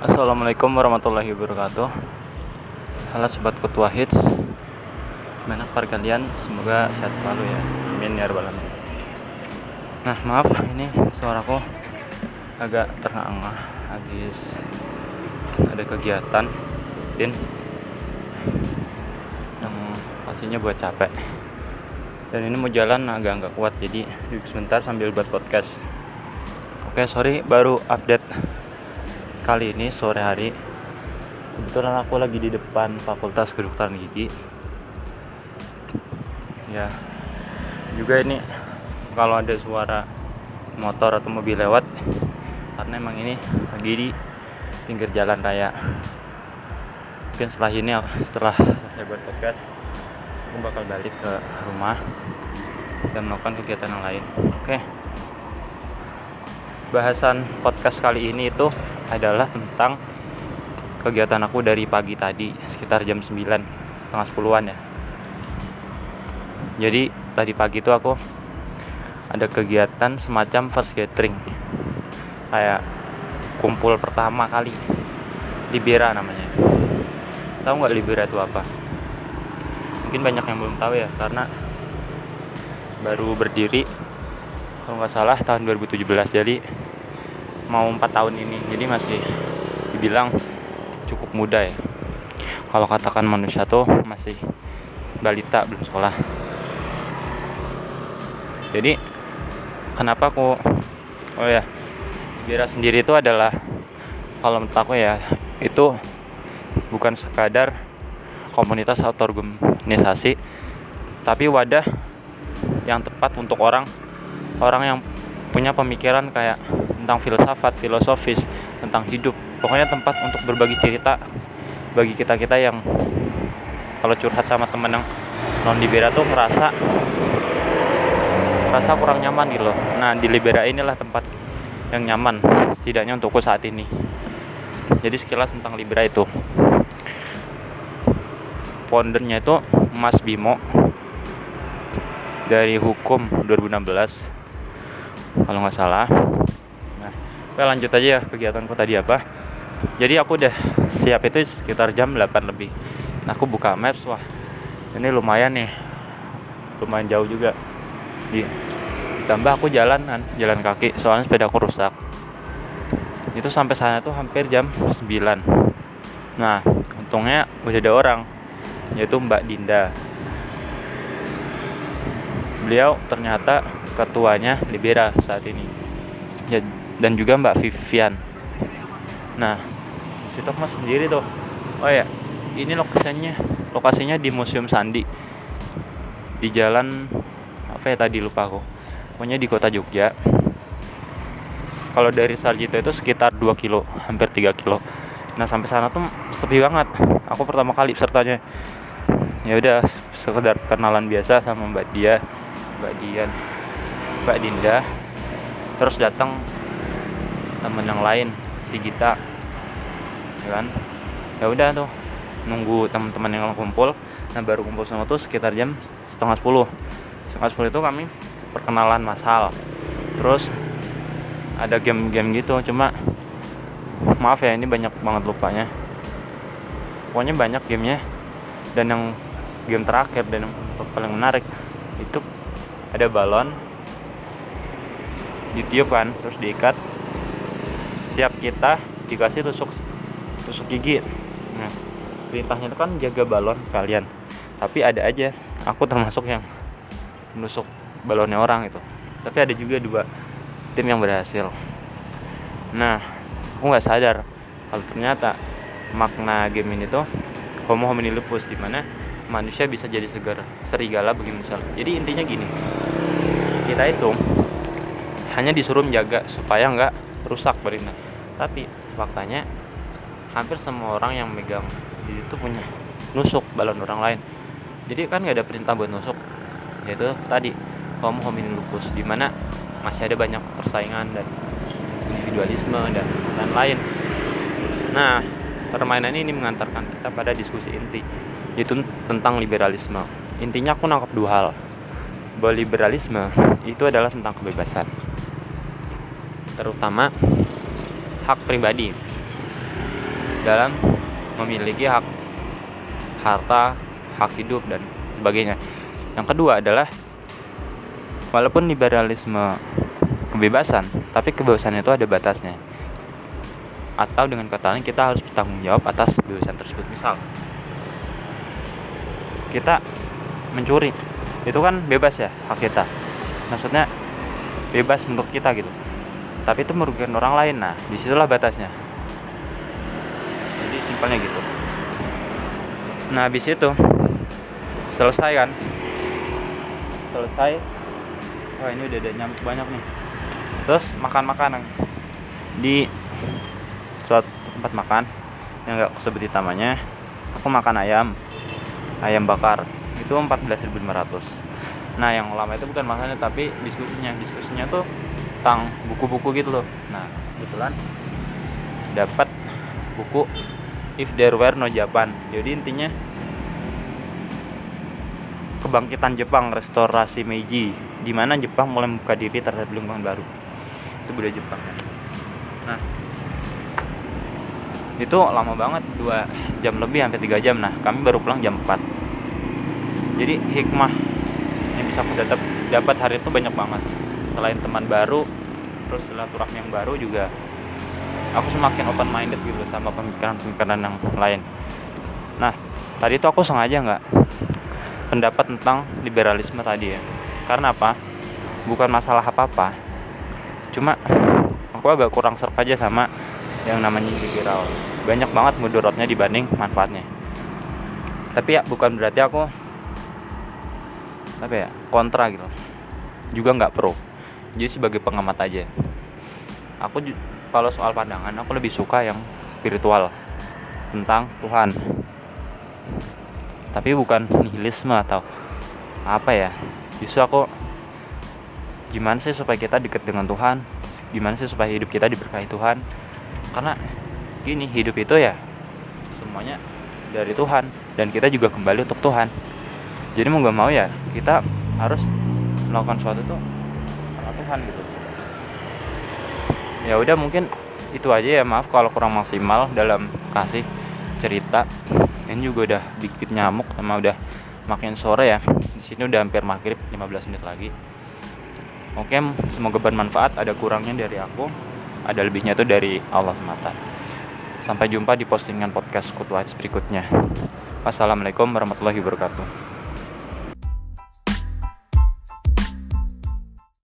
Assalamualaikum warahmatullahi wabarakatuh. Halo Sobat Ketua Hits. Gimana kabar kalian? Semoga sehat selalu ya. Amin ya rabbal alamin. Nah maaf ini suaraku agak terengah-engah. Habis ada kegiatan rutin. Yang pastinya buat capek. Dan ini mau jalan agak nggak kuat Jadi duduk sebentar sambil buat podcast. Oke sorry baru update kali ini sore hari kebetulan aku lagi di depan fakultas kedokteran gigi. Ya juga ini kalau ada suara motor atau mobil lewat karena emang ini lagi di pinggir jalan raya. Mungkin setelah ini setelah saya buat podcast aku bakal balik ke rumah dan melakukan kegiatan yang lain. Oke. Bahasan podcast kali ini itu adalah tentang kegiatan aku dari pagi tadi sekitar jam 9 setengah sepuluhan ya. Jadi tadi pagi itu aku ada kegiatan semacam first gathering. Kayak kumpul pertama kali. Libera namanya. Tahu nggak Libera itu apa? Mungkin banyak yang belum tahu ya karena baru berdiri kalau nggak salah tahun 2017 jadi mau empat tahun ini. Jadi masih dibilang cukup muda ya. Kalau katakan manusia tuh masih balita belum sekolah. Jadi kenapa aku oh ya Bira sendiri itu adalah kalau menurut aku ya itu bukan sekadar komunitas atau organisasi tapi wadah yang tepat untuk orang orang yang punya pemikiran kayak tentang filsafat, filosofis, tentang hidup. Pokoknya tempat untuk berbagi cerita bagi kita-kita yang kalau curhat sama temen yang non libera tuh merasa merasa kurang nyaman gitu loh. Nah, di Libera inilah tempat yang nyaman setidaknya untukku saat ini. Jadi sekilas tentang Libera itu. Foundernya itu Mas Bimo dari Hukum 2016 kalau nggak salah Oke lanjut aja ya kegiatanku tadi apa. Jadi aku udah siap itu sekitar jam 8 lebih. Nah aku buka maps wah Ini lumayan nih. Lumayan jauh juga. Di, Ditambah aku jalan kan Jalan kaki soalnya sepeda aku rusak. Itu sampai sana tuh hampir jam 9 Nah untungnya udah ada orang Yaitu Mbak Dinda. Beliau ternyata ketuanya Libera saat ini dan juga Mbak Vivian. Nah situ mas sendiri tuh. Oh ya ini lokasinya. Lokasinya di Museum Sandi. Di jalan apa ya tadi lupa aku. Pokoknya di kota Jogja. Kalau dari Sarjito itu sekitar 2 kilo hampir 3 kilo. Nah sampai sana tuh sepi banget. Aku pertama kali sertanya ya udah sekedar kenalan biasa sama Mbak Dia Mbak Dian Mbak Dinda. Terus datang temen yang lain si Gita. Ya kan? Ya udah tuh nunggu teman-teman yang kumpul. Nah baru kumpul sama tuh sekitar jam setengah sepuluh. Setengah sepuluh itu kami perkenalan masal terus ada game-game gitu cuma maaf ya ini banyak banget lupanya. Pokoknya banyak gamenya. Dan yang game terakhir dan yang paling menarik itu ada balon. Ditiup kan terus diikat setiap kita dikasih tusuk tusuk gigi. Nah perintahnya itu kan jaga balon kalian. Tapi ada aja aku termasuk yang menusuk balonnya orang itu. Tapi ada juga dua tim yang berhasil. Nah aku nggak sadar kalau ternyata makna game ini tuh homo homini lupus di mana manusia bisa jadi segar serigala bagi manusia. Jadi intinya gini kita itu hanya disuruh menjaga supaya nggak rusak berindah tapi faktanya hampir semua orang yang megang itu punya nusuk balon orang lain. Jadi kan nggak ada perintah buat nusuk yaitu tadi homo hominin lupus di mana masih ada banyak persaingan dan individualisme dan lain-lain. Nah permainan ini mengantarkan kita pada diskusi inti yaitu tentang liberalisme. Intinya aku nangkap dua hal. Bahwa liberalisme itu adalah tentang kebebasan terutama hak pribadi dalam memiliki hak harta, hak hidup dan sebagainya. Yang kedua adalah walaupun liberalisme kebebasan, tapi kebebasan itu ada batasnya. Atau dengan kata lain kita harus bertanggung jawab atas kebebasan tersebut. Misal kita mencuri, itu kan bebas ya hak kita. Maksudnya bebas menurut kita gitu. Tapi itu merugikan orang lain. Nah, di situlah batasnya. Jadi simpelnya gitu. Nah habis itu selesai kan? Selesai. Wah ini udah ada nyamuk banyak nih. Terus makan makanan di suatu tempat makan yang gak aku sebut namanya aku makan ayam. Ayam bakar. Itu 14.500 nah yang lama itu bukan makannya tapi diskusinya. Diskusinya tuh tentang buku-buku gitu loh. Nah kebetulan dapat buku if there were no Japan. Jadi intinya kebangkitan Jepang restorasi Meiji di mana Jepang mulai membuka diri terhadap lingkungan baru. Itu budaya Jepang. Nah itu lama banget dua jam lebih sampai tiga jam. Nah kami baru pulang jam 4 jadi hikmah yang bisa aku dapat dapat hari itu banyak banget selain teman baru terus silaturahmi yang baru juga aku semakin open minded gitu sama pemikiran-pemikiran yang lain. Nah tadi itu aku sengaja nggak pendapat tentang liberalisme tadi ya. Karena apa? Bukan masalah apa-apa. Cuma aku agak kurang serp aja sama yang namanya liberal banyak banget mudorotnya dibanding manfaatnya. Tapi ya bukan berarti aku apa ya kontra gitu. Juga nggak pro jadi sebagai pengamat aja. Aku kalau soal pandangan aku lebih suka yang spiritual tentang Tuhan. Tapi bukan nihilisme atau apa ya. Justru aku gimana sih supaya kita dekat dengan Tuhan? Gimana sih supaya hidup kita diberkahi Tuhan? Karena gini hidup itu ya semuanya dari Tuhan dan kita juga kembali untuk Tuhan. Jadi mau gak mau ya kita harus melakukan sesuatu itu karena Tuhan gitu. Ya udah mungkin itu aja ya. Maaf kalau kurang maksimal dalam kasih cerita. Ini juga udah dikit nyamuk sama udah makin sore ya. Di sini udah hampir maghrib 15 menit lagi. Oke semoga bermanfaat. Ada kurangnya dari aku ada lebihnya itu dari Allah semata. Sampai jumpa di postingan podcast Kutu berikutnya. Wassalamualaikum warahmatullahi wabarakatuh